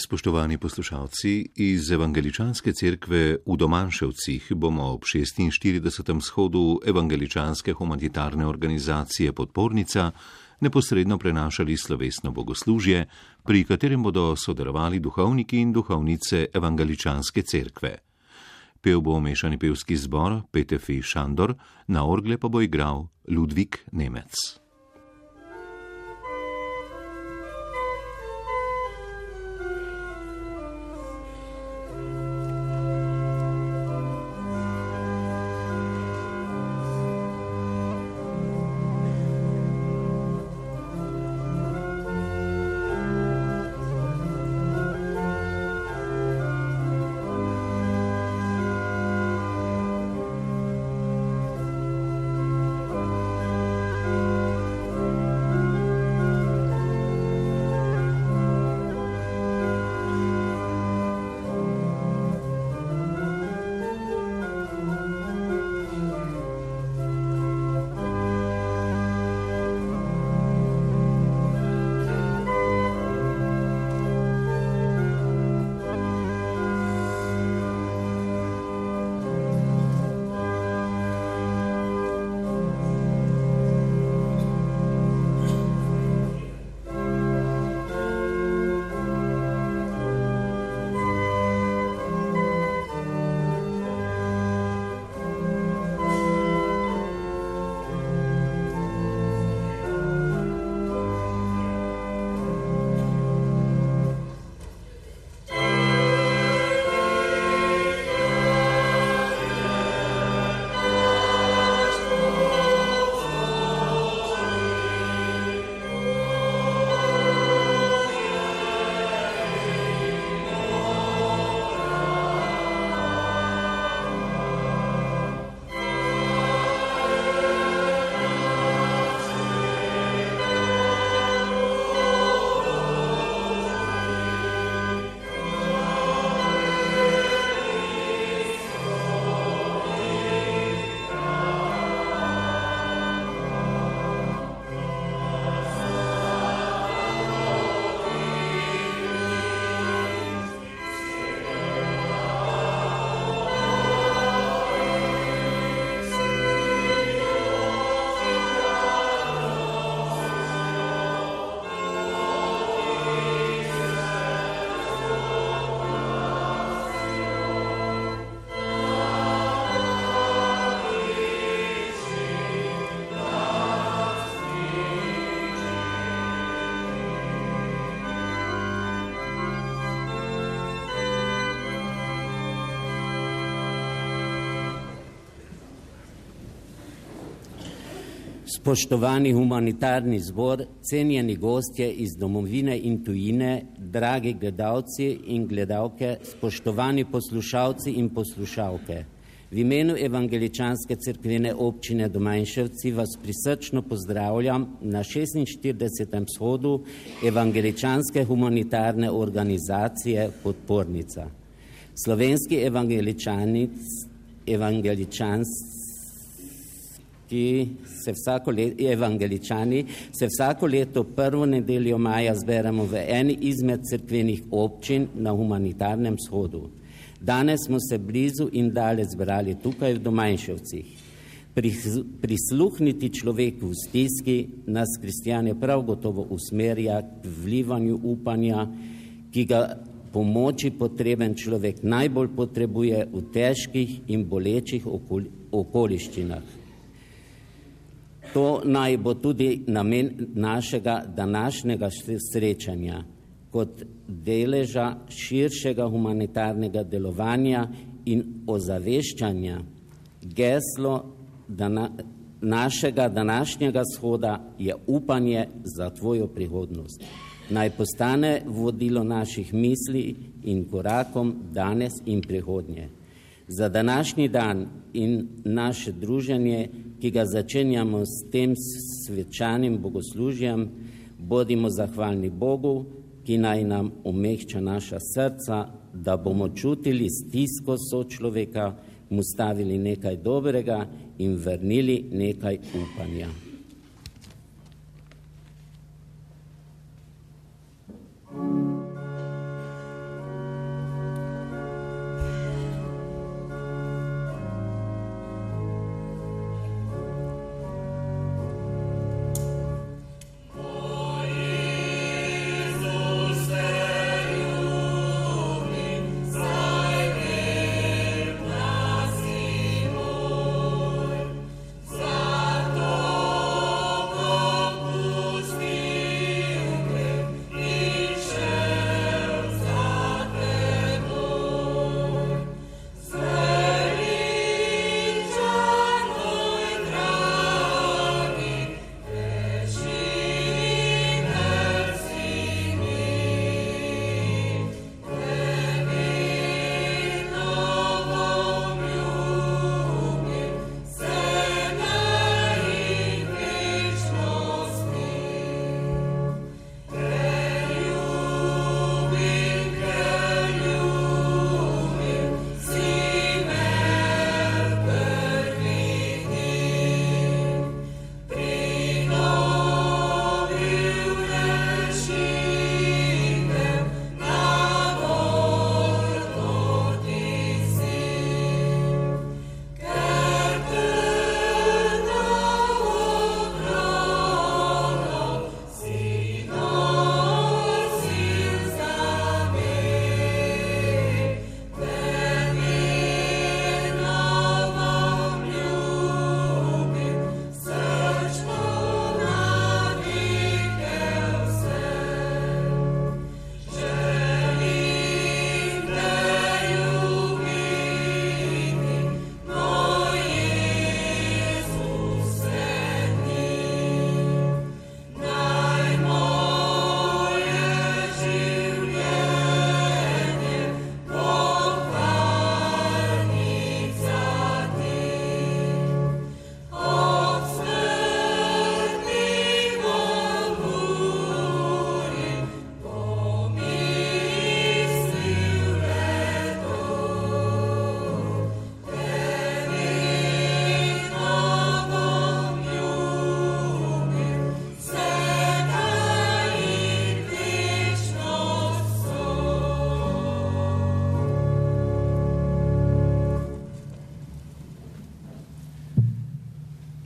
Spoštovani poslušalci, iz Evangeličanske cerkve v Domanševcih bomo ob 46. shodu Evangeličanske humanitarne organizacije Podpornica neposredno prenašali slovesno bogoslužje, pri katerem bodo sodelovali duhovniki in duhovnice Evangeličanske cerkve. Pev bo mešani pevski zbor Petefi Šandor, na orgle pa bo igral Ludvik Nemec. Spoštovani humanitarni zbor, cenjeni gostje iz domovine in tujine, dragi gledalci in gledalke, spoštovani poslušalci in poslušalke. V imenu Evangeličanske crkvene občine Domajnševci vas prisrčno pozdravljam na 46. shodu Evangeličanske humanitarne organizacije Podpornica. Slovenski evangeličanic, evangeličanski ki se vsako leto, evangeličani, se vsako leto prvo nedeljo maja zberemo v eni izmed crkvenih občin na humanitarnem shodu. Danes smo se blizu in dalje zbrali tukaj v Domajševcih. Prisluhniti človeku v stiski nas kristijane prav gotovo usmerja k vlivanju upanja, ki ga pomoči potreben človek najbolj potrebuje v težkih in bolečih okoliščinah. To naj bo tudi namen našega današnjega srečanja kot deleža širšega humanitarnega delovanja in ozaveščanja. Geslo dana, našega današnjega shoda je upanje za tvojo prihodnost. Naj postane vodilo naših misli in korakom danes in prihodnje. Za današnji dan in naše druženje ki ga začenjamo s tem svečanim bogoslužjem, bodimo zahvalni Bogu, ki naj nam omehča naša srca, da bomo čutili stisko sočloveka, mu stavili nekaj dobrega in vrnili nekaj upanja.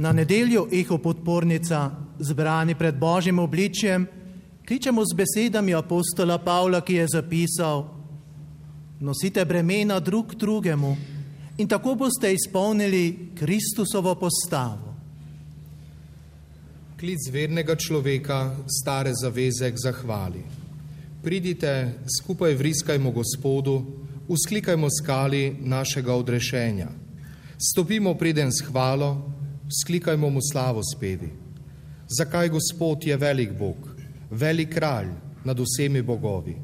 Na nedeljo eho podpornica, zbrani pred Božjim obličjem, kličemo z besedami apostola Pavla, ki je zapisal: Nosite bremena drug drugemu in tako boste izpolnili Kristusovo postavo. Klic vernega človeka, stare zaveze k zahvali. Pridite, skupaj vriskajmo Gospodu, usklikajmo skali našega odrešenja. Stopimo preden s hvalo, sklikajmo mu slavo spevi. Zakaj Gospod je velik Bog, velik kralj nad vsemi bogovi?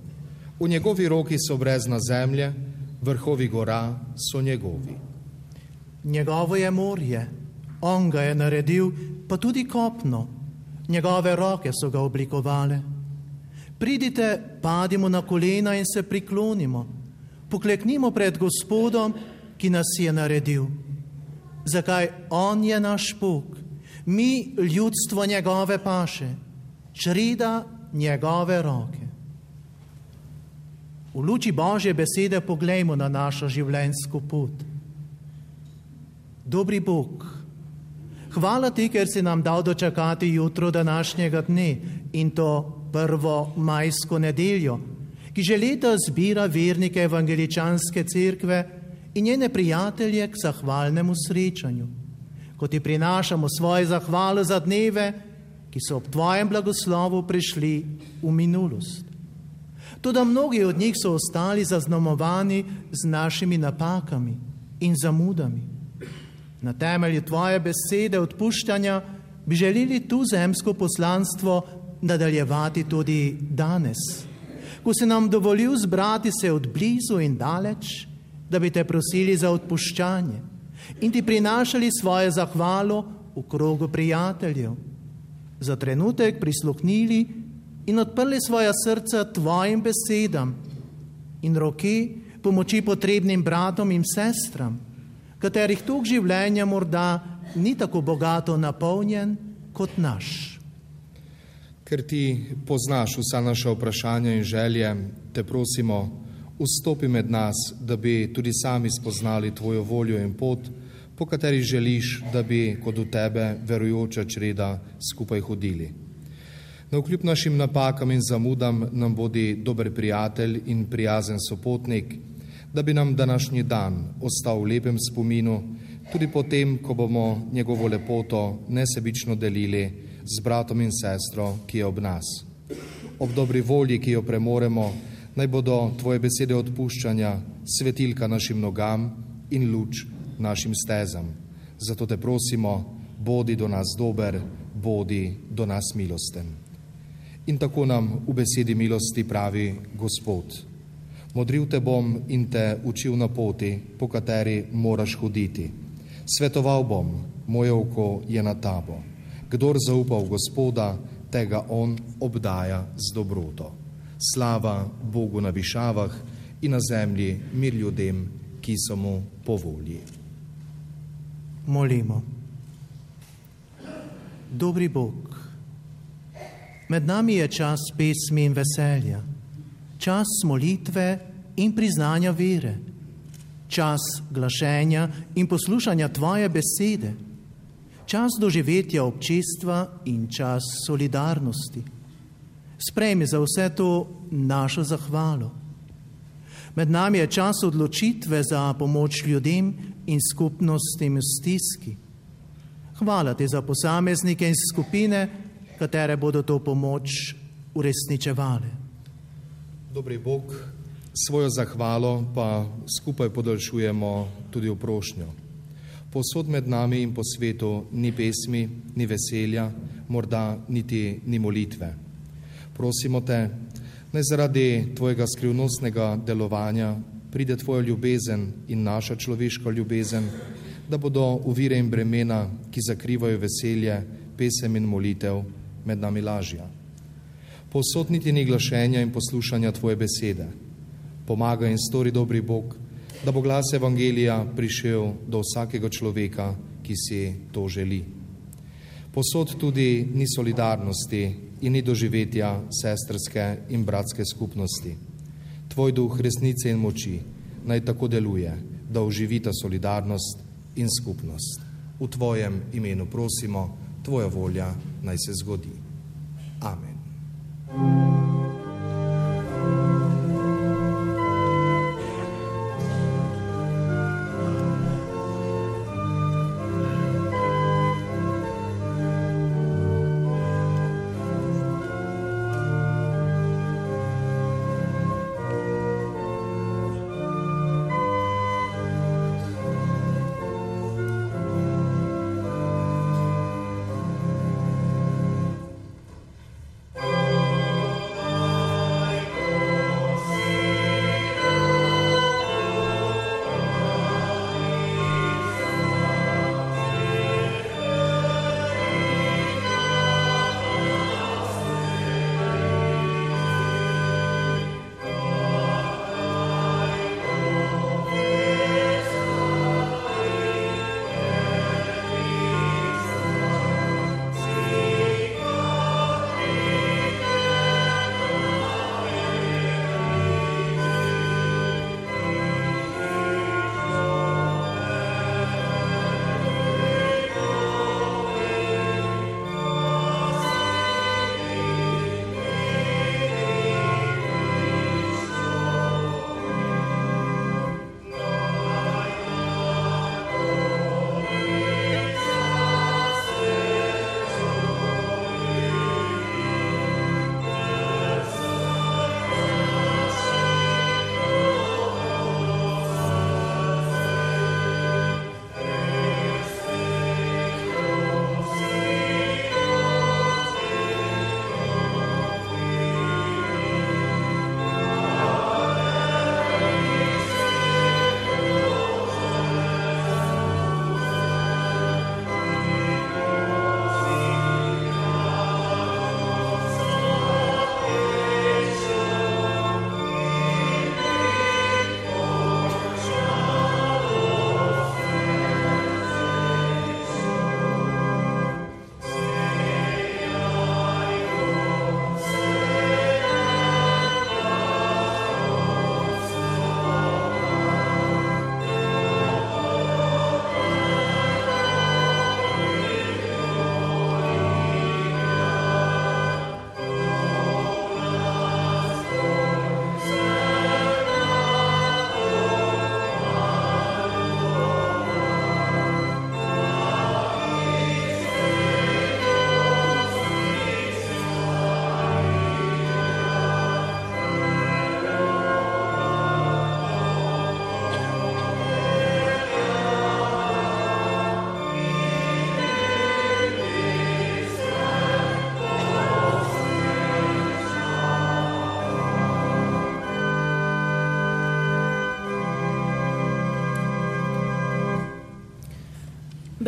V njegovi roki so brezna zemlje, vrhovi gora so njegovi. Njegovo je morje, on ga je naredil, pa tudi kopno, njegove roke so ga oblikovale. Pridite, padimo na kolena in se priklonimo, pokleknimo pred Gospodom, ki nas je naredil. Zakaj on je naš Bog, mi ljudstvo njegove paše, čreda njegove roke. V luči Božje besede poglejmo na našo življenjsko pot. Dobri Bog, hvala ti, ker si nam dal dočakati jutro današnjega dne in to prvo majsko nedeljo, ki že leta zbira vernike evangeličanske cerkve in njene prijatelje k zahvalnemu srečanju, ko ti prinašamo svoje zahvale za dneve, ki so ob tvojem blagoslovu prišli v minulost. Tudi mnogi od njih so ostali zaznamovani z našimi napakami in zamudami. Na temelju tvoje besede odpuščanja bi želeli tu zemsko poslanstvo nadaljevati tudi danes, ko si nam dovolil zbrati se od blizu in daleč, da bi te prosili za odpuščanje in ti prinašali svoje zahvalo v krogu prijateljev. Za trenutek prisluhnili in odprli svoja srca tvojim besedam in roke pomoči potrebnim bratom in sestram, katerih tok življenja morda ni tako bogato napolnjen kot naš. Ker ti poznaš vsa naša vprašanja in želje, te prosimo, vstopi med nas, da bi tudi sami spoznali tvojo voljo in pot, po kateri želiš, da bi kot v tebe verujoča čreda skupaj hodili. Na vkljub našim napakam in zamudam nam vodi dober prijatelj in prijazen sopotnik, da bi nam današnji dan ostal v lepem spominu, tudi potem, ko bomo njegovo lepoto nesebično delili z bratom in sestro, ki je ob nas. Ob dobri volji, ki jo premoremo, naj bodo tvoje besede odpuščanja svetilka našim nogam in luč našim stezam. Zato te prosimo, bodi do nas dober, bodi do nas milosten. In tako nam v besedi milosti pravi Gospod. Modril te bom in te učil na poti, po kateri moraš hoditi. Svetoval bom, moje oko je na tabo. Kdor zaupa v Gospoda, tega on obdaja z dobroto. Slava Bogu na višavah in na zemlji mir ljudem, ki so mu po volji. Molimo. Dobri Bog. Med nami je čas pesmi in veselja, čas molitve in priznanja vere, čas glašenja in poslušanja Tvoje besede, čas doživetja občestva in čas solidarnosti. Sprejmi za vse to našo zahvalo. Med nami je čas odločitve za pomoč ljudem in skupnostim v stiski. Hvala ti za posameznike in skupine, katere bodo to pomoč uresničevali. Dobri Bog, svojo zahvalo pa skupaj podaljšujemo tudi v prošnjo. Posod med nami in po svetu ni pesmi, ni veselja, morda niti ni molitve. Prosimo te, naj zaradi tvojega skrivnostnega delovanja pride tvoja ljubezen in naša človeška ljubezen, da bodo uvire in bremena, ki zakrivajo veselje, pesem in molitev, med nami lažja. Posod niti ni glašenja in poslušanja tvoje besede. Pomaga in stori dobri Bog, da bo glas Evangelija prišel do vsakega človeka, ki si to želi. Posod tudi ni solidarnosti in ni doživetja sestrske in bratske skupnosti. Tvoj duh resnice in moči naj tako deluje, da oživita solidarnost in skupnost. V Tvojem imenu prosimo, Tvoja volja naj se zgodi. Amen.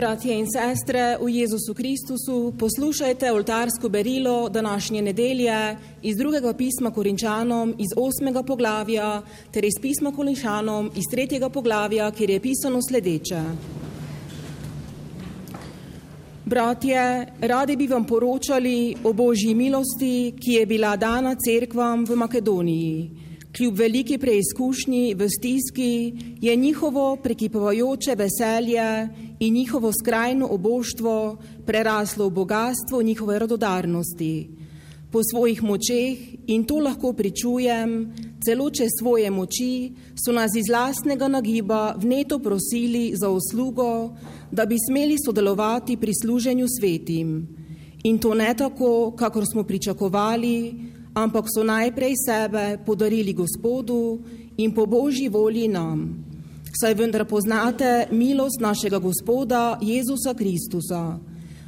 Bratje in sestre v Jezusu Kristusu, poslušajte oltarsko berilo današnje nedelje iz drugega pisma Korinčanom iz osmega poglavja ter iz pisma Korinčanom iz tretjega poglavja, kjer je pisano sledeče. Bratje, radi bi vam poročali o božji milosti, ki je bila dana cerkvam v Makedoniji. Kljub veliki preizkušnji v stiski je njihovo prekipovajoče veselje in njihovo skrajno oboštvo preraslo v bogatstvo njihove rododarnosti. Po svojih močeh, in to lahko pričujem, celo čez svoje moči, so nas iz lastnega nagiba vneto prosili za uslugo, da bi smeli sodelovati pri služenju svetim. In to ne tako, kakor smo pričakovali, ampak so najprej sebe podarili Gospodu in po božji volji nam. Saj vendar poznate milost našega Gospoda Jezusa Kristusa.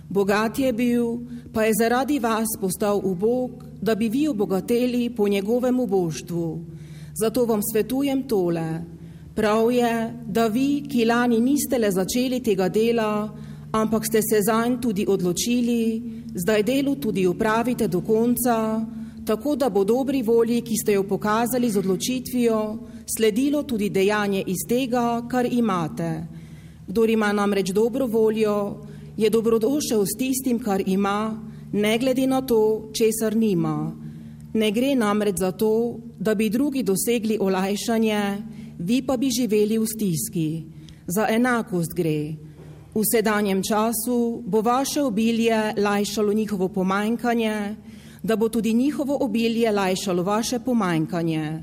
Bogat je bil, pa je zaradi vas postal ubog, da bi vi obogateli po njegovem boštvu. Zato vam svetujem tole. Prav je, da vi, ki lani niste le začeli tega dela, ampak ste se zanj tudi odločili, zdaj delo tudi upravite do konca, tako da bo dobri volji, ki ste jo pokazali z odločitvijo, sledilo tudi dejanje iz tega, kar imate. Kdor ima namreč dobro voljo, je dobrodošel s tistim, kar ima, ne glede na to, česar nima. Ne gre namreč za to, da bi drugi dosegli olajšanje, vi pa bi živeli v stiski. Za enakost gre. V sedanjem času bo vaše obilje lajšalo njihovo pomanjkanje, da bo tudi njihovo obilje lajšalo vaše pomanjkanje.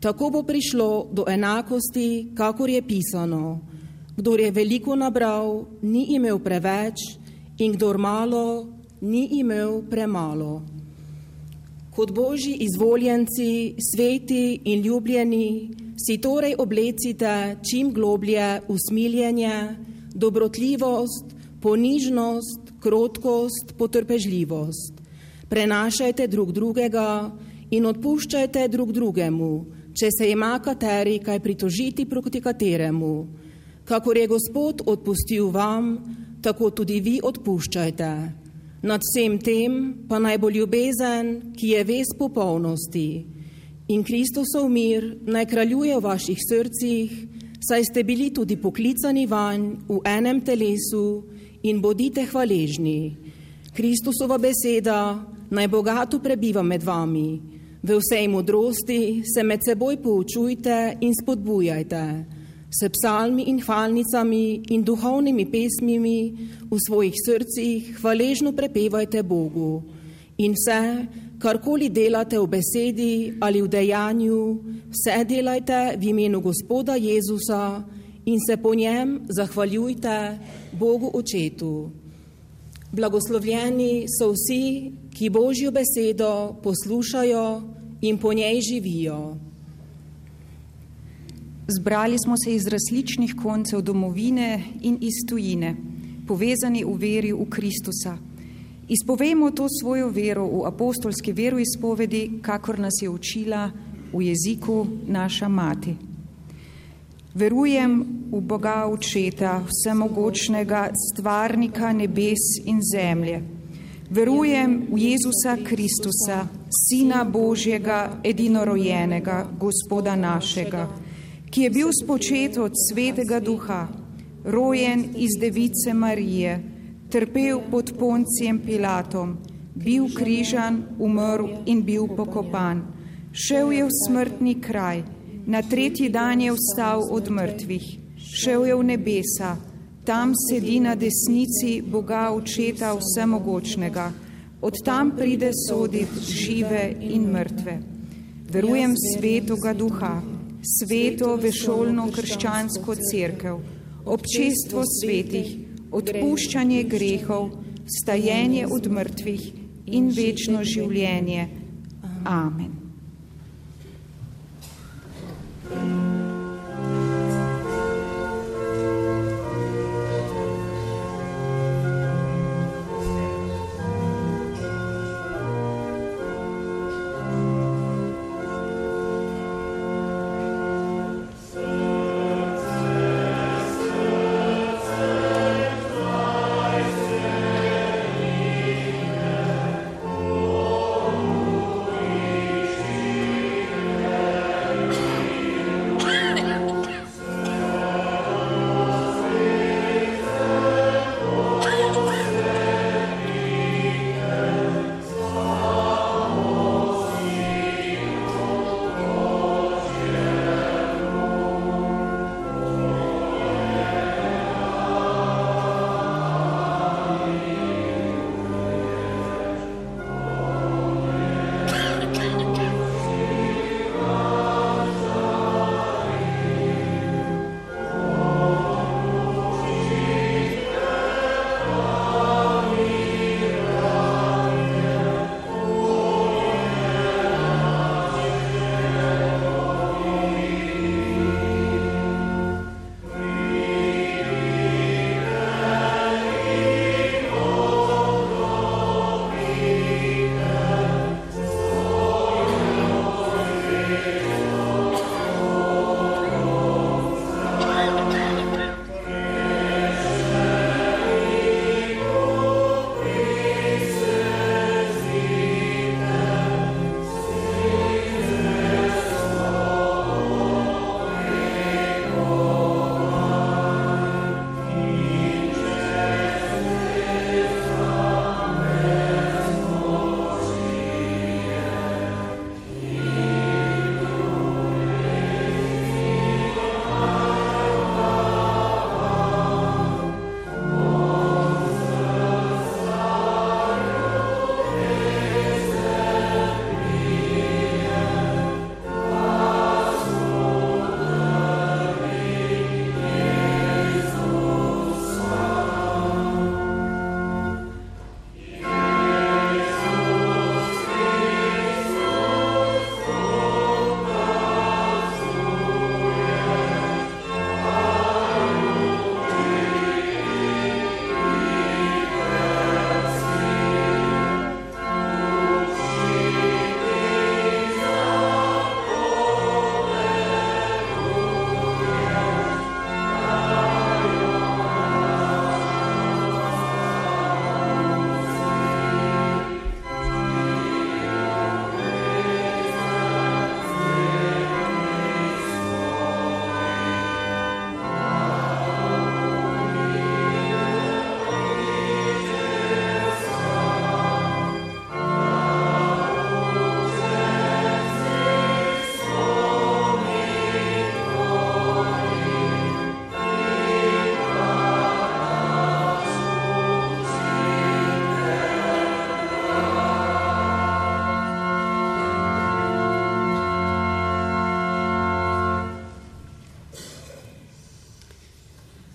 Tako bo prišlo do enakosti, kakor je pisano. Kdor je veliko nabral, ni imel preveč, in kdor malo, ni imel premalo. Kot božji izvoljenci, sveti in ljubljeni, si torej oblecite čim globlje usmiljenje, dobrotljivost, ponižnost, krotkost, potrpežljivost. Prenašajte drug drugega in odpuščajte drug drugemu, če se ima kateri kaj pritožiti proti kateremu. Kakor je Gospod odpustil vam, tako tudi vi odpuščajte. Nad vsem tem pa naj bo ljubezen, ki je ves popolnosti. In Kristusov mir naj kraljuje v vaših srcih, saj ste bili tudi poklicani vanj v enem telesu in bodite hvaležni. Kristusova beseda naj bogato prebiva med vami. V vsej modrosti se med seboj poučujte in spodbujajte s psalmi in hvalnicami in duhovnimi pesmimi v svojih srcih hvaležno prepevajte Bogu in vse, karkoli delate v besedi ali v dejanju, vse delajte v imenu Gospoda Jezusa in se po njem zahvaljujte Bogu Očetu. Blagoslovljeni so vsi, ki Božjo besedo poslušajo in po njej živijo. Zbrali smo se iz različnih koncev domovine in iz tujine, povezani v veri v Kristusa. Izpovejmo to svojo vero v apostolski veroizpovedi, kakor nas je učila v jeziku naša mati. Verujem v Boga Očeta, vsemogočnega stvarnika nebes in zemlje. Verujem v Jezusa Kristusa, Sina Božjega, edinorojenega, Gospoda našega ki je bil spočet od svetega duha, rojen iz device Marije, trpel pod poncijem Pilatom, bil križan, umrl in bil pokopan. Šel je v smrtni kraj, na tretji dan je vstal od mrtvih, šel je v nebesa, tam sedi na desnici Boga Očeta Vsemogočnega, od tam pride soditi žive in mrtve. Verujem svetoga duha sveto vešolno krščansko crkev, občestvo svetih, odpuščanje grehov, stajenje od mrtvih in večno življenje. Amen.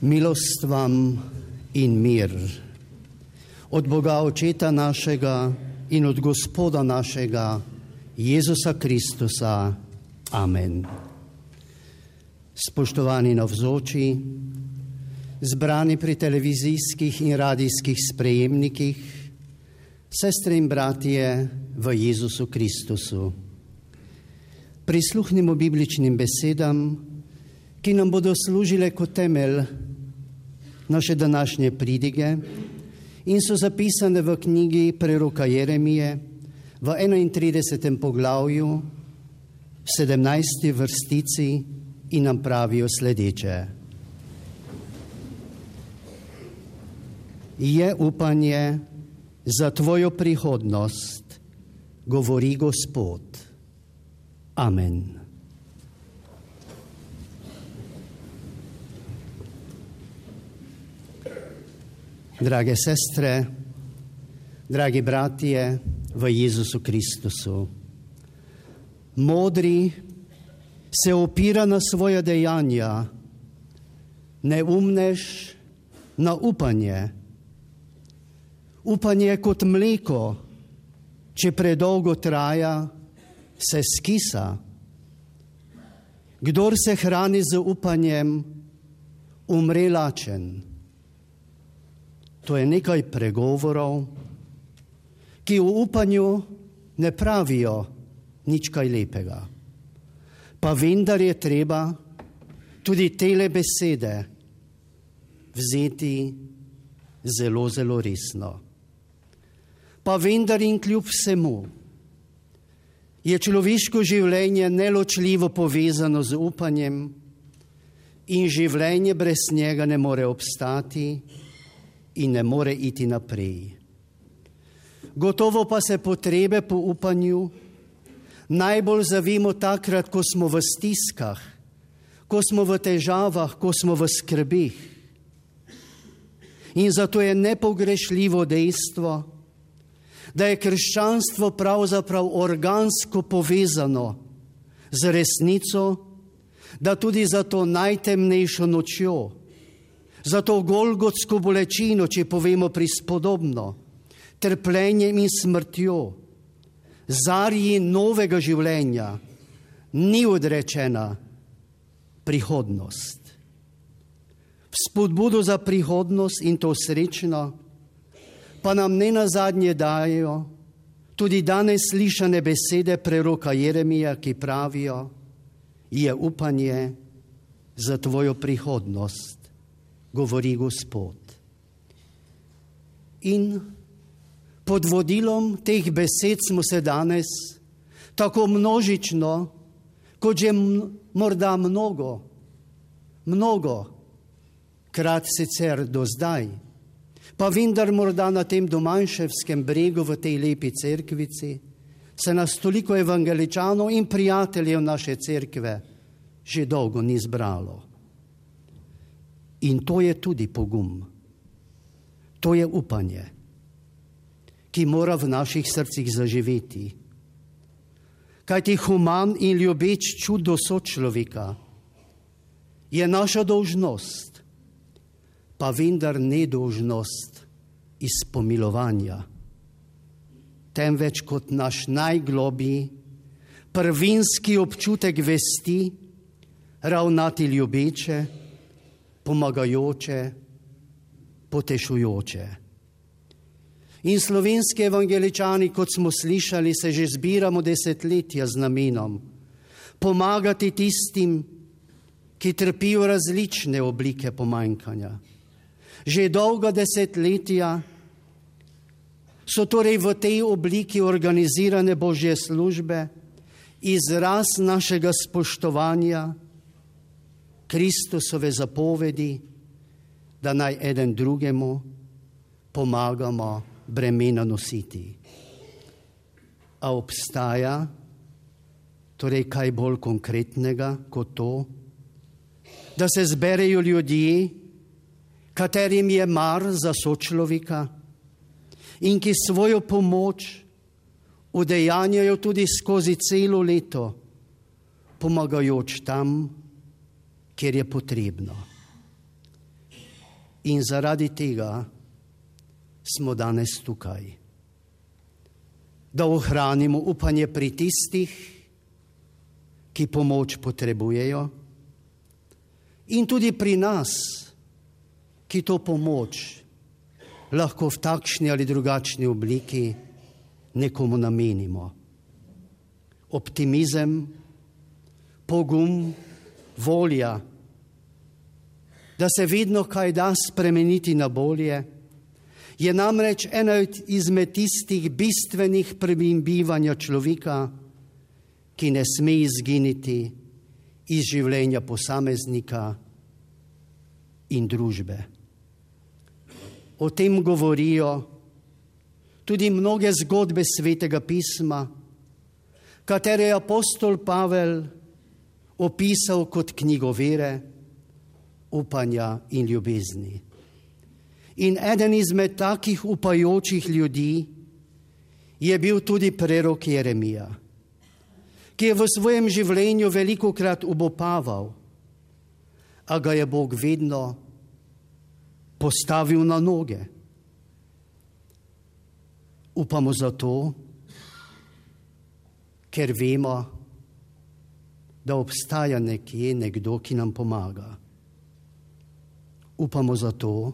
Milost vam in mir od Boga Očeta našega in od Gospoda našega Jezusa Kristusa. Amen. Spoštovani navzoči, zbrani pri televizijskih in radijskih sprejemnikih, sestre in bratje v Jezusu Kristusu. Prisluhnimo bibličnim besedam, ki nam bodo služile kot temelj naše današnje pridige in so zapisane v knjigi preroka Jeremije v 31. poglavju, v 17. vrstici in nam pravijo sledeče. Je upanje za tvojo prihodnost, govori Gospod. Amen. Drage sestre, dragi bratje v Jezusu Kristusu, modri se opira na svoje dejanja, neumnež na upanje. Upanje kot mleko, če predolgo traja, se skisa. Kdor se hrani z upanjem, umre lačen. To je nekaj pregovorov, ki v upanju ne pravijo nič kaj lepega. Pa vendar je treba tudi tele besede vzeti zelo, zelo resno. Pa vendar in kljub vsemu je človeško življenje neločljivo povezano z upanjem in življenje brez njega ne more obstati in ne more iti naprej. Gotovo pa se potrebe po upanju najbolj zavimo takrat, ko smo v stiskah, ko smo v težavah, ko smo v skrbih. In zato je nepogrešljivo dejstvo, da je krščanstvo pravzaprav organsko povezano z resnico, da tudi za to najtemnejšo nočjo, za to golgotsko bolečino, če povemo prispodobno, trpljenjem in smrtjo, zarji novega življenja, ni odrečena prihodnost. Spodbudo za prihodnost in to srečno, pa nam ne na zadnje dajo tudi danes slišane besede preroka Jeremija, ki pravijo, je upanje za tvojo prihodnost govori Gospod. In pod vodilom teh besed smo se danes tako množično, kot že morda mnogo, mnogo krat sicer do zdaj, pa vendar morda na tem domanjševskem bregu v tej lepi cerkvici, se nas toliko evangeličanov in prijateljev naše cerkve že dolgo ni zbralo. In to je tudi pogum, to je upanje, ki mora v naših srcih zaživeti. Kaj ti human in ljubeč čudo sočloveka je naša dolžnost, pa vendar ne dolžnost iz pomilovanja, temveč kot naš najglobji, prvinski občutek vesti, ravnati ljubeče pomagajoče, potešujoče. In slovenski evangeličani, kot smo slišali, se že zbiramo desetletja z namenom pomagati tistim, ki trpijo različne oblike pomanjkanja. Že dolga desetletja so torej v tej obliki organizirane božje službe izraz našega spoštovanja Kristusove zapovedi, da naj eden drugemu pomagamo bremena nositi. A obstaja torej kaj bolj konkretnega kot to, da se zberejo ljudje, katerim je mar za sočloveka in ki svojo pomoč udejanjajo tudi skozi celo leto, pomagajoč tam, kjer je potrebno. in zaradi tega smo danes tukaj. Da ohranimo upanje pri tistih, ki pomoč potrebujejo, in tudi pri nas, ki to pomoč lahko v takšni ali drugačni obliki nekomu namenimo. Optimizem, pogum, volja, da se vedno kaj da spremeniti na bolje, je namreč ena izmed tistih bistvenih prvin bivanja človeka, ki ne sme izginiti iz življenja posameznika in družbe. O tem govorijo tudi mnoge zgodbe svetega pisma, katere je apostol Pavel opisal kot knjigo vere, upanja in ljubezni. In eden izmed takih upajočih ljudi je bil tudi prerok Jeremija, ki je v svojem življenju veliko krat ubopaval, a ga je Bog vedno postavil na noge. Upamo zato, ker vemo, da obstaja nekje nekdo, ki nam pomaga. Upamo zato,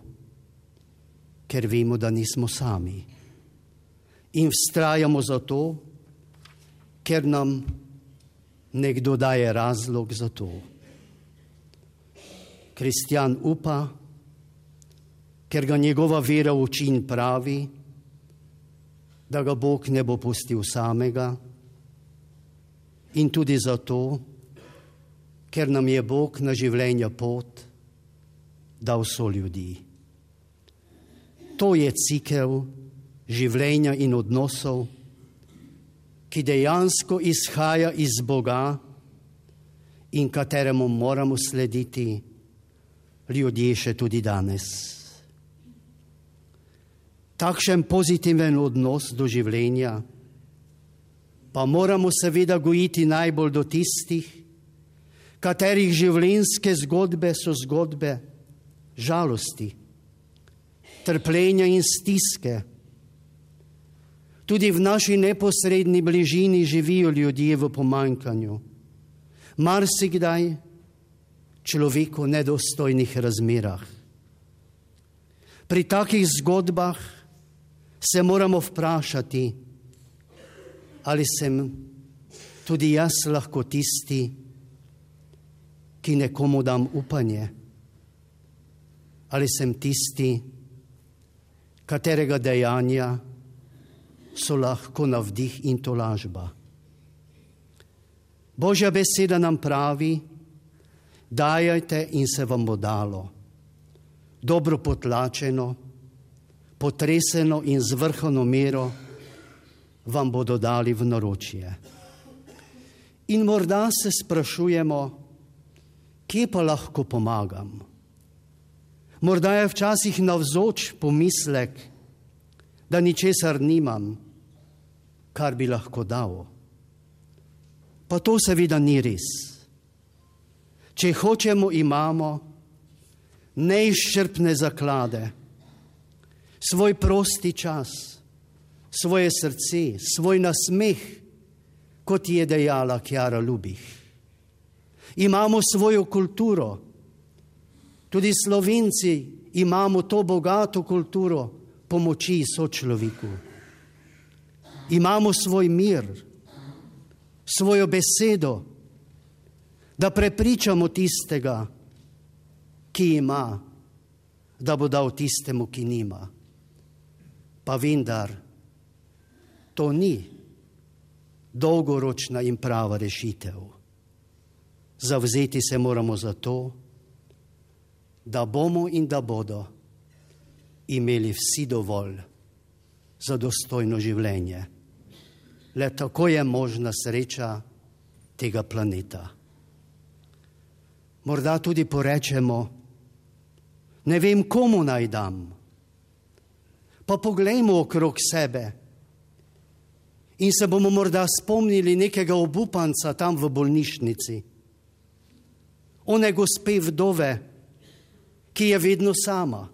ker vemo, da nismo sami. In vztrajamo zato, ker nam nekdo daje razlog za to. Kristjan upa, ker ga njegova vera uči in pravi, da ga Bog ne bo pustil samega, in tudi zato, ker nam je Bog na življenja pot dal so ljudi. To je cikel življenja in odnosov, ki dejansko izhaja iz Boga in kateremu moramo slediti ljudje še tudi danes. Takšen pozitiven odnos do življenja pa moramo seveda gojiti najbolj do tistih, katerih življenjske zgodbe so zgodbe žalosti, trpljenja in stiske. Tudi v naši neposredni bližini živijo ljudje v pomankanju. Marsikdaj človeku v nedostojnih razmerah. Pri takih zgodbah se moramo vprašati, ali sem tudi jaz lahko tisti, ki nekomu dam upanje, ali sem tisti, katerega dejanja so lahko navdih in tolažba. Božja beseda nam pravi, dajajte in se vam bo dalo, dobro potlačeno, potreseno in z vrhovno mero vam bodo dali v naročje. In morda se sprašujemo, kje pa lahko pomagam? Morda je včasih navzoč pomislek, da ničesar nimam, kar bi lahko dal. Pa to seveda ni res. Če hočemo, imamo neizčrpne zaklade, svoj prosti čas, svoje srce, svoj nasmeh, kot je dejala Kjara Lubih. Imamo svojo kulturo, tudi slovenci imamo to bogato kulturo pomoči sočloviku imamo svoj mir, svojo besedo, da prepričamo tistega, ki ima, da bo dal tistemu, ki nima. Pa vendar, to ni dolgoročna in prava rešitev. Zavzeti se moramo za to, da bomo in da bodo imeli vsi dovolj za dostojno življenje le tako je možna sreča tega planeta. Morda tudi porečemo, ne vem, komu naj dam. Pa poglejmo okrog sebe in se bomo morda spomnili nekega obupanca tam v bolnišnici, one gospe vdove, ki je vedno sama.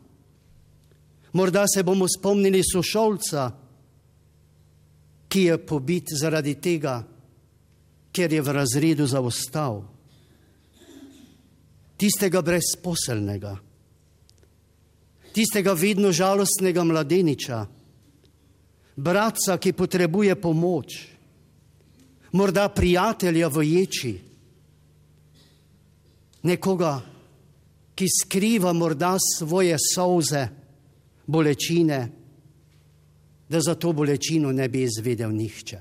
Morda se bomo spomnili sošolca, ki je pobit zaradi tega, ker je v razredu zaostal. Tistega brezposelnega, tistega vedno žalostnega mladeniča, bratca, ki potrebuje pomoč, morda prijatelja v ječi, nekoga, ki skriva morda svoje solze, bolečine, da za to bolečino ne bi izvedel nihče.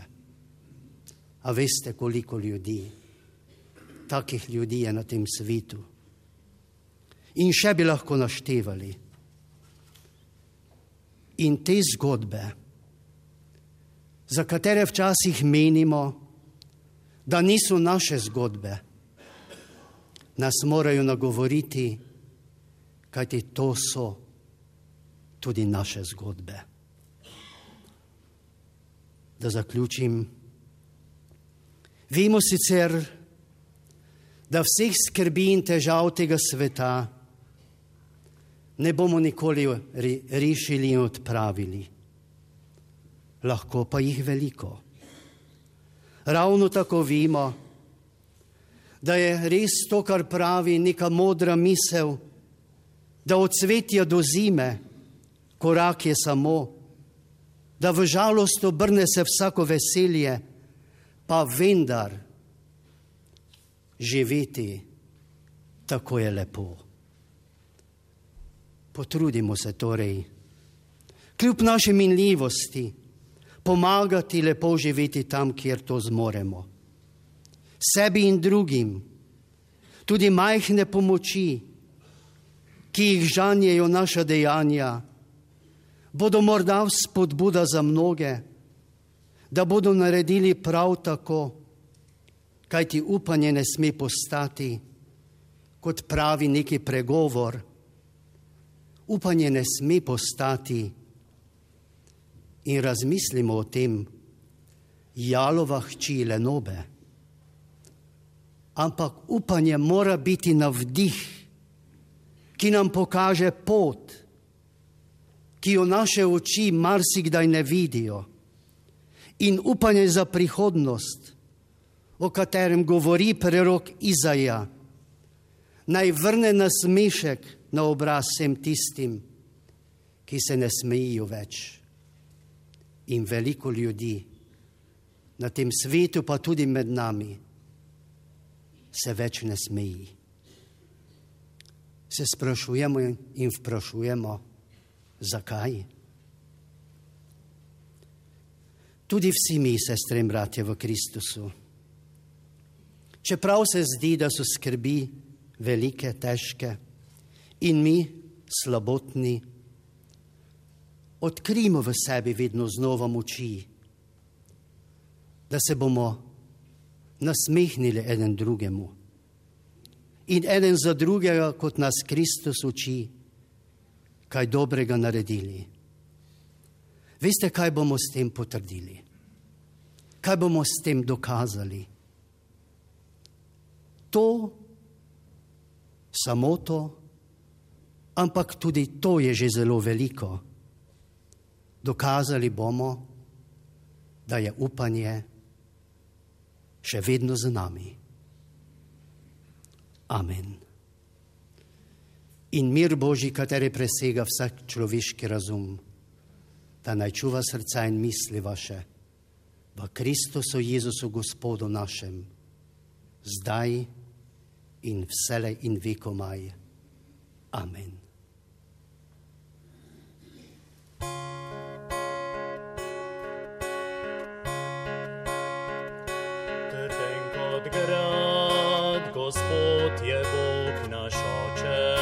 A veste, koliko ljudi, takih ljudi je na tem svetu. In še bi lahko naštevali. In te zgodbe, za katere včasih menimo, da niso naše zgodbe, nas morajo nagovoriti, kajti to so tudi naše zgodbe. Da zaključim. Vemo sicer, da vseh skrbi in težav tega sveta ne bomo nikoli rešili in odpravili. Lahko pa jih veliko. Ravno tako vemo, da je res to, kar pravi neka modra misel, da od cvetja do zime korak je samo, da v žalost obrne se vsako veselje, pa vendar živeti tako je lepo. Potrudimo se torej, kljub naši minljivosti, pomagati lepo živeti tam, kjer to zmoremo. Sebi in drugim, tudi majhne pomoči, ki jih žanjejo naša dejanja, bodo morda spodbuda za mnoge, da bodo naredili prav tako, kajti upanje ne sme postati, kot pravi neki pregovor. Upanje ne sme postati in razmislimo o tem, jalova hči lenobe. Ampak upanje mora biti na vdih, ki nam pokaže pot, ki jo naše oči marsikdaj ne vidijo, in upanje za prihodnost, o katerem govori prerok Izaja, naj vrne nasmešek na obraz vsem tistim, ki se ne smejijo več. In veliko ljudi na tem svetu, pa tudi med nami, se več ne smeji. Se sprašujemo in vprašujemo, Zakaj? Tudi vsi mi, sestre in bratje v Kristusu. Čeprav se zdi, da so skrbi velike, težke in mi slabotni, odkrijmo v sebi vedno znova moči, da se bomo nasmehnili eden drugemu in eden za drugega, kot nas Kristus uči kaj dobrega naredili. Veste, kaj bomo s tem potrdili? Kaj bomo s tem dokazali? To, samo to, ampak tudi to je že zelo veliko. Dokazali bomo, da je upanje še vedno z nami. Amen in mir Božji, kateri presega vsak človeški razum, da naj čuva srca in misli vaše v Kristusu Jezusu, Gospodu našem, zdaj in vselej in vekomaj. Amen. Gospod je Bog naš oče.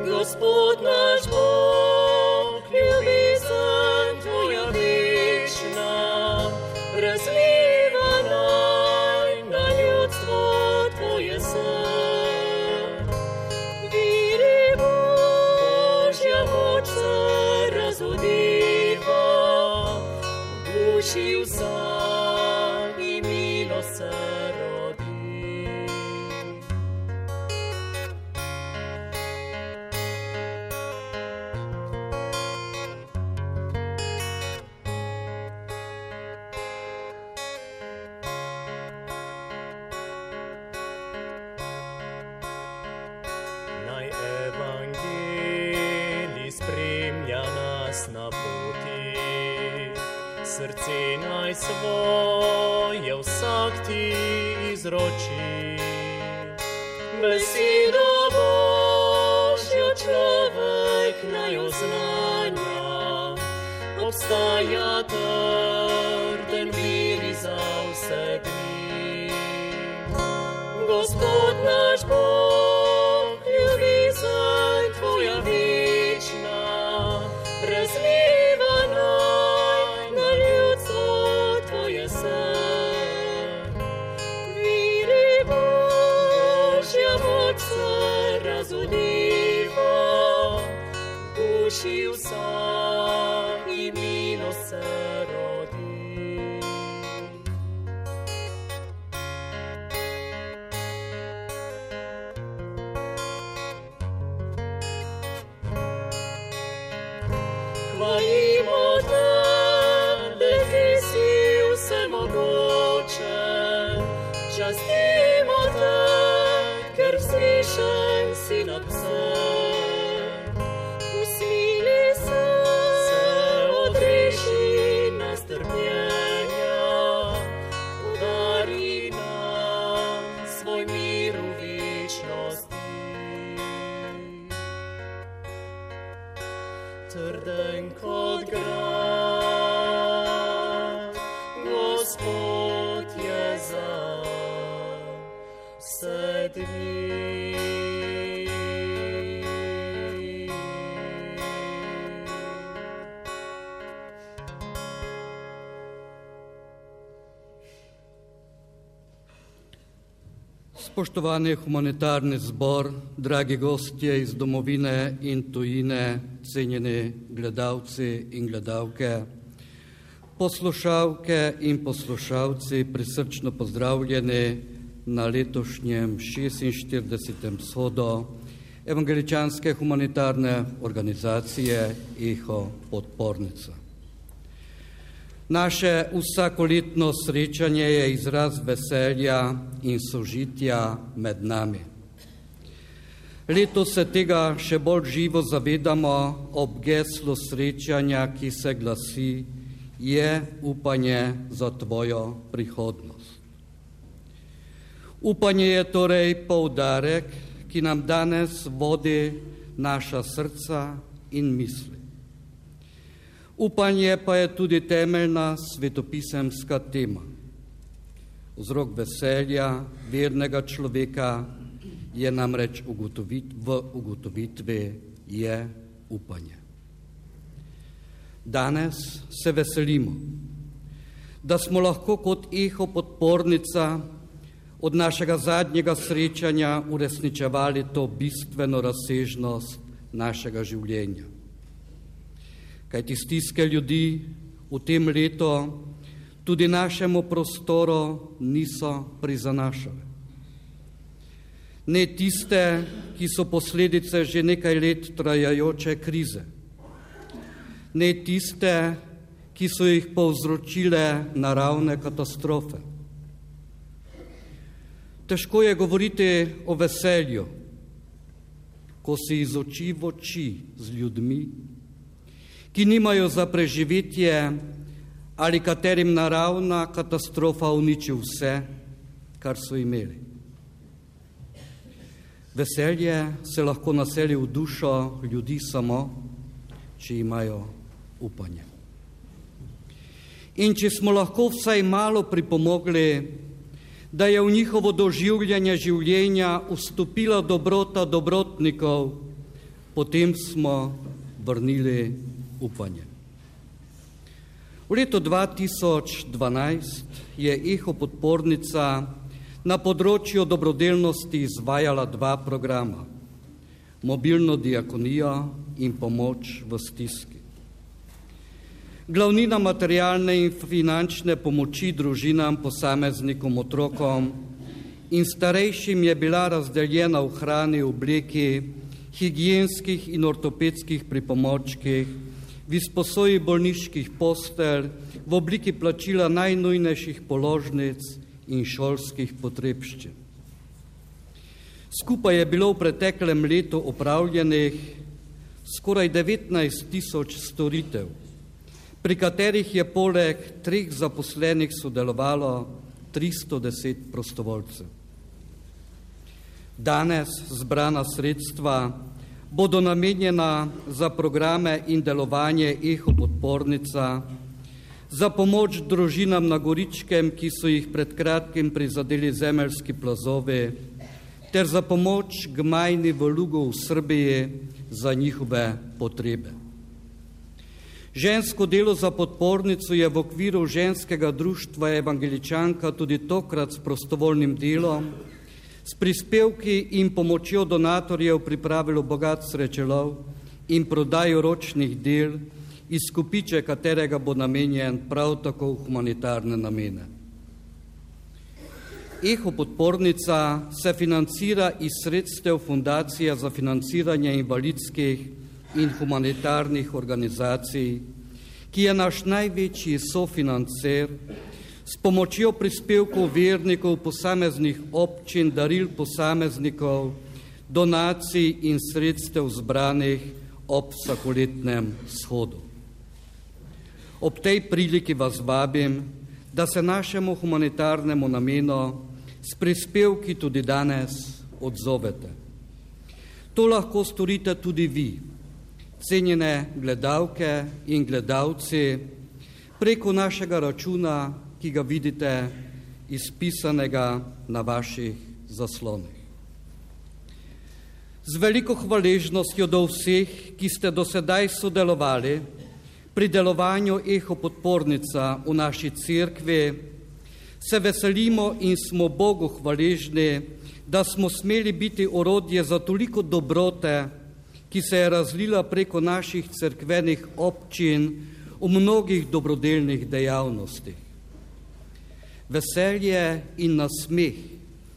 razliva naj na ljudstvo tvoje srce. house. Spoštovani humanitarni zbor, dragi gostje iz domovine in tujine, cenjeni gledalci in gledalke, poslušalke in poslušalci, prisrčno pozdravljeni na letošnjem 46. shodu Evangeličanske humanitarne organizacije Eho Podpornica. Naše vsakoletno srečanje je izraz veselja in sožitja med nami. Letos se tega še bolj živo zavedamo ob geslu srečanja, ki se glasi: Je upanje za tvojo prihodnost. Upanje je torej poudarek, ki nam danes vodi naša srca in misli. Upanje pa je tudi temeljna svetopisemska tema. Vzrok veselja vernega človeka je namreč ugotovit, v ugotovitvi je upanje. Danes se veselimo, da smo lahko kot eho podpornica od našega zadnjega srečanja uresničevali to bistveno razsežnost našega življenja kajti stiske ljudi v tem letu tudi našemu prostoru niso prizanašale. Ne tiste, ki so posledice že nekaj let trajajoče krize, ne tiste, ki so jih povzročile naravne katastrofe. Težko je govoriti o veselju, ko si iz oči v oči z ljudmi, ki nimajo za preživetje ali katerim naravna katastrofa uniči vse, kar so imeli. Veselje se lahko naseli v dušo ljudi samo, če imajo upanje. In če smo lahko vsaj malo pripomogli, da je v njihovo doživljanje življenja vstopila dobrota dobrotnikov, potem smo vrnili upanje. V letu 2012 je Eho podpornica na področju dobrodelnosti izvajala dva programa: mobilno diakonijo in pomoč v stiski. Glavnina materialne in finančne pomoči družinam, posameznikom, otrokom in starejšim je bila razdeljena v hrani, obleki, higijenskih in ortopedskih pripomočkih, v izposoji bolniških postelj, v obliki plačila najnujnejših položnic in šolskih potrebščin. Skupaj je bilo v preteklem letu opravljenih skoraj 19 tisoč storitev, pri katerih je poleg treh zaposlenih sodelovalo 310 prostovoljcev. Danes zbrana sredstva bodo namenjena za programe in delovanje EHO podpornica, za pomoč družinam na Goričkem, ki so jih pred kratkim prizadeli zemeljski plazovi, ter za pomoč Gmajni v Lugu v Srbiji za njihove potrebe. Žensko delo za podpornico je v okviru ženskega društva Evangeličanka tudi tokrat s prostovoljnim delom, s prispevki in pomočjo donatorjev pripravilo bogat srečelov in prodajo ročnih del, izkupiče katerega bo namenjen prav tako humanitarne namene. Eho podpornica se financira iz sredstev Fundacije za financiranje invalidskih in humanitarnih organizacij, ki je naš največji sofinancer s pomočjo prispevkov vernikov posameznih občin, daril posameznikov, donacij in sredstev zbranih ob vsakoletnem shodu. Ob tej priliki vas vabim, da se našemu humanitarnemu namenu s prispevki tudi danes odzovete. To lahko storite tudi vi, cenjene gledalke in gledalci, preko našega računa, ki ga vidite izpisanega na vaših zaslonih. Z veliko hvaležnostjo do vseh, ki ste do sedaj sodelovali pri delovanju Eho podpornica v naši cerkvi, se veselimo in smo Bogu hvaležni, da smo smeli biti orodje za toliko dobrote, ki se je razlila preko naših cerkvenih občin v mnogih dobrodelnih dejavnostih. Veselje in nasmeh,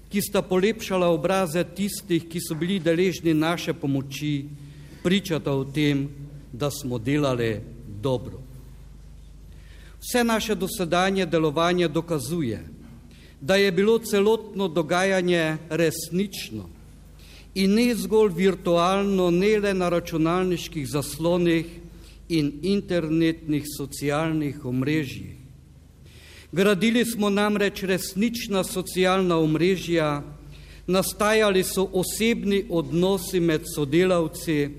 ki sta polepšala obraze tistih, ki so bili deležni naše pomoči, pričata o tem, da smo delali dobro. Vse naše dosedanje delovanje dokazuje, da je bilo celotno dogajanje resnično in ne zgolj virtualno, ne le na računalniških zaslonih in internetnih socialnih omrežjih. Gradili smo namreč resnična socialna omrežja, nastajali so osebni odnosi med sodelavci,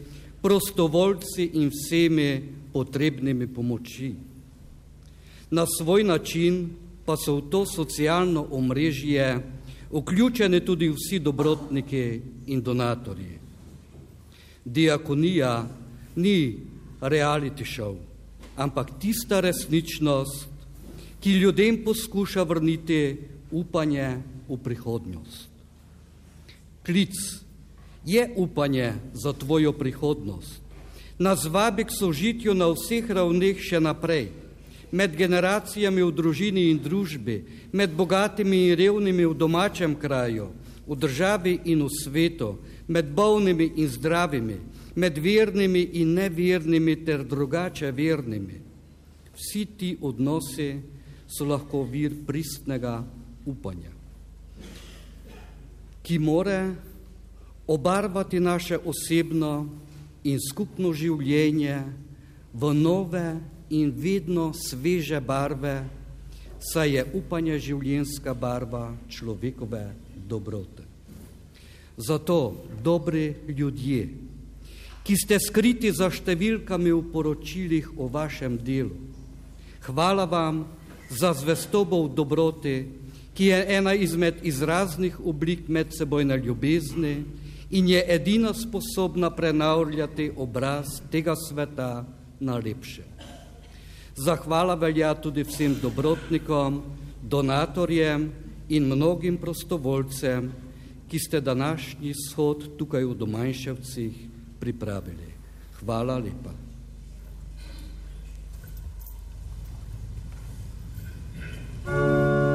prostovoljci in vsemi potrebnimi pomoči. Na svoj način pa so v to socialno omrežje vključeni tudi vsi dobrotniki in donatorji. Diakonija ni reality show, ampak tista resničnost, ki ljudem poskuša vrniti upanje v prihodnost. Klic je upanje za tvojo prihodnost, nas vabi k sožitju na vseh ravneh še naprej med generacijami v družini in družbi, med bogatimi in revnimi v domačem kraju, v državi in v svetu, med bolnimi in zdravimi, med vernimi in nevernimi ter drugače vernimi. Vsi ti odnosi so lahko vir pristnega upanja, ki more obarvati naše osebno in skupno življenje v nove in vedno sveže barve, saj je upanje življenska barva človekove dobrote. Zato, dobri ljudje, ki ste skriti za številkami v poročilih o vašem delu, hvala vam za zvestobo v dobroti, ki je ena izmed izraznih oblik medsebojne ljubezni in je edina sposobna prenavljati obraz tega sveta na lepše. Zahvala velja tudi vsem dobrotnikom, donatorjem in mnogim prostovoljcem, ki ste današnji shod tukaj v Domanjševcih pripravili. Hvala lepa. Música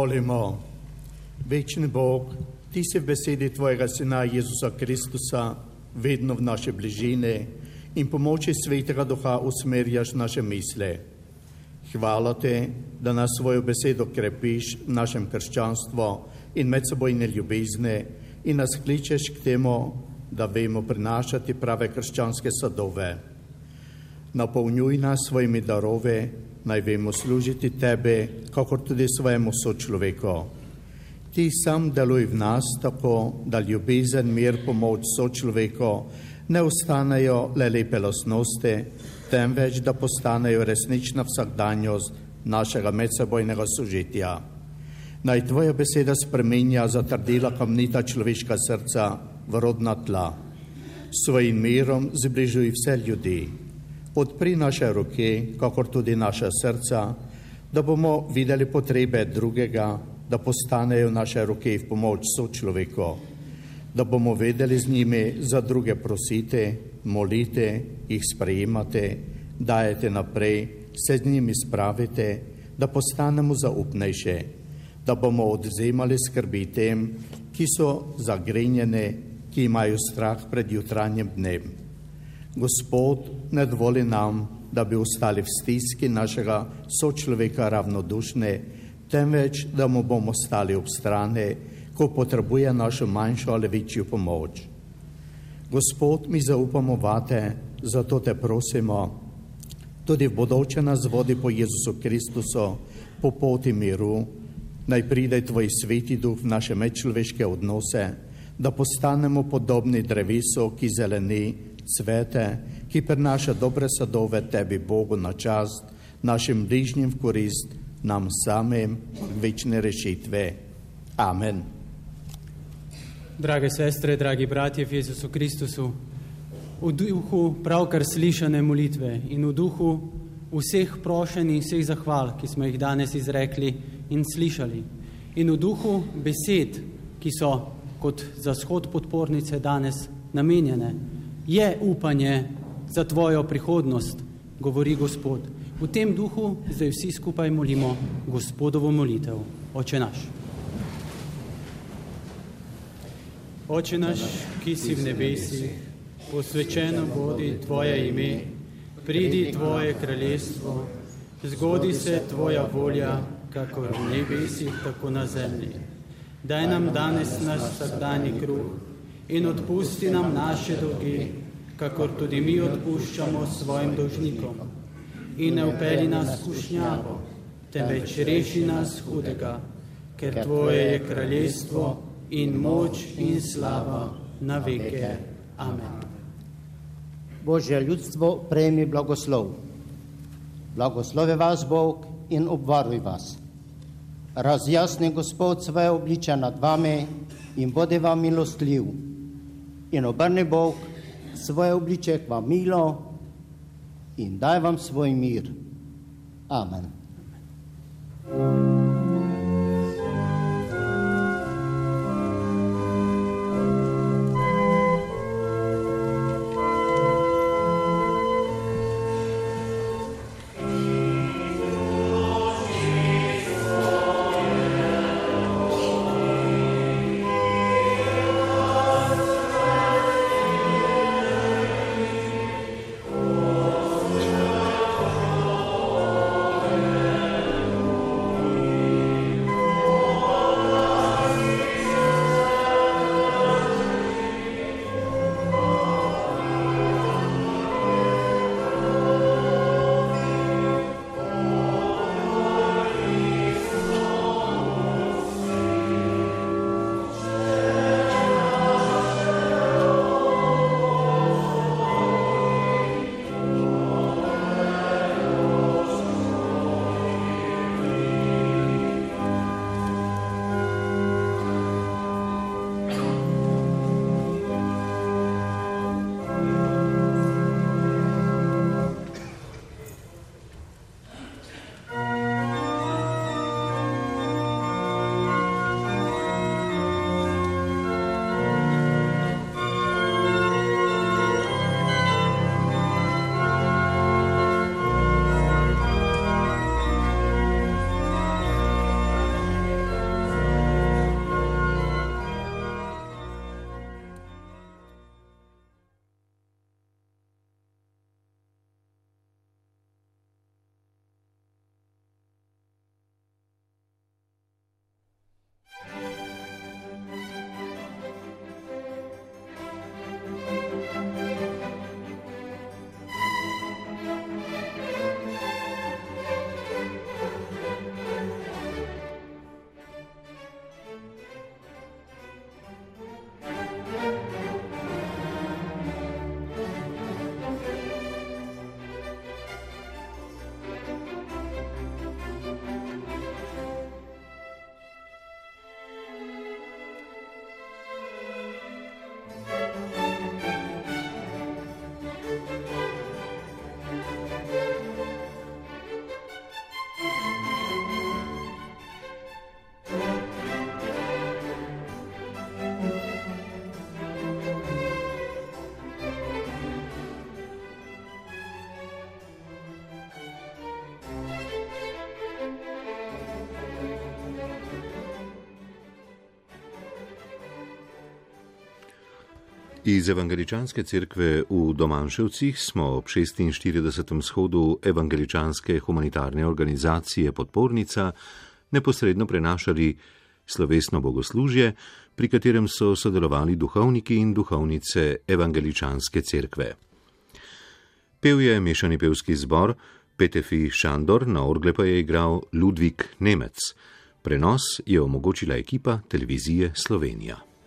Molimo, večni Bog, ti si v besedi tvojega sina Jezusa Kristusa vedno v naše bližine in pomoči svetega duha usmerjaš naše misle. Hvala te, da nas svojo besedo krepiš v našem krščanstvu in medsebojne ljubezne in nas kličeš k temu, da vemo prinašati prave krščanske sadove. Napolnjuj nas svojimi darove, naj vemo služiti tebe, kakor tudi svojemu sočloveku. Ti sam deluj v nas tako, da ljubezen, mir, pomoč sočloveku ne ostanejo le lepe lasnosti, temveč da postanejo resnična vsakdanjost našega medsebojnega sožitja. Naj tvoja beseda spremenja zatrdila kamnita človeška srca v rodna tla. Svojim mirom zbližuj vse ljudi. Odpri naše roke, kakor tudi naša srca, da bomo videli potrebe drugega, da postanejo naše roke v pomoč sočloveku, da bomo vedeli z njimi za druge prosite, molite, jih sprejemate, dajete naprej, se z njimi spravite, da postanemo zaupnejše, da bomo odzemali skrbi tem, ki so zagrenjene, ki imajo strah pred jutranjem dnem. Gospod, ne dovoli nam, da bi ostali v stiski našega sočloveka ravnodušne, temveč da mu bomo stali ob strani, ko potrebuje našo manjšo ali večjo pomoč. Gospod, mi zaupamo vate, zato te prosimo, tudi v bodoče nas vodi po Jezusu Kristusu, po poti miru, naj pride tvoj sveti duh v naše medčloveške odnose, da postanemo podobni drevesu, ki zeleni, cvete, ki prinaša dobre sadove tebi, Bogu, na čast, našim bližnjim v korist, nam samim večne rešitve. Amen. Drage sestre, dragi bratje v Jezusu Kristusu, v duhu pravkar slišane molitve in v duhu vseh prošenj in vseh zahval, ki smo jih danes izrekli in slišali, in v duhu besed, ki so kot za shod podpornice danes namenjene, je upanje za tvojo prihodnost, govori Gospod. V tem duhu zdaj vsi skupaj molimo Gospodovo molitev. Oče naš. Oče naš, ki si v nebesi, posvečeno bodi tvoje ime, pridi tvoje kraljestvo, zgodi se tvoja volja, kako v nebesi, tako na zemlji. Daj nam danes naš vsakdanji kruh in odpusti nam naše dolge, kakor tudi mi odpuščamo svojim dolžnikom in ne upeli nas skušnjavo, temveč reši nas hudega, ker Tvoje je kraljestvo in moč in slava na veke. Amen. Božje ljudstvo, prejmi blagoslov. Blagoslove vas Bog in obvaruj vas. Razjasni Gospod svoje obliče nad vami in bodi vam milostljiv. In obrni Bog svoje obliče k vam milo in daj vam svoj mir. Amen. Iz Evangeličanske cerkve v Domanševcih smo ob 46. shodu Evangeličanske humanitarne organizacije Podpornica neposredno prenašali slovesno bogoslužje, pri katerem so sodelovali duhovniki in duhovnice Evangeličanske cerkve. Pev je mešani pevski zbor, Petefi Šandor, na orgle pa je igral Ludvik Nemec. Prenos je omogočila ekipa televizije Slovenija.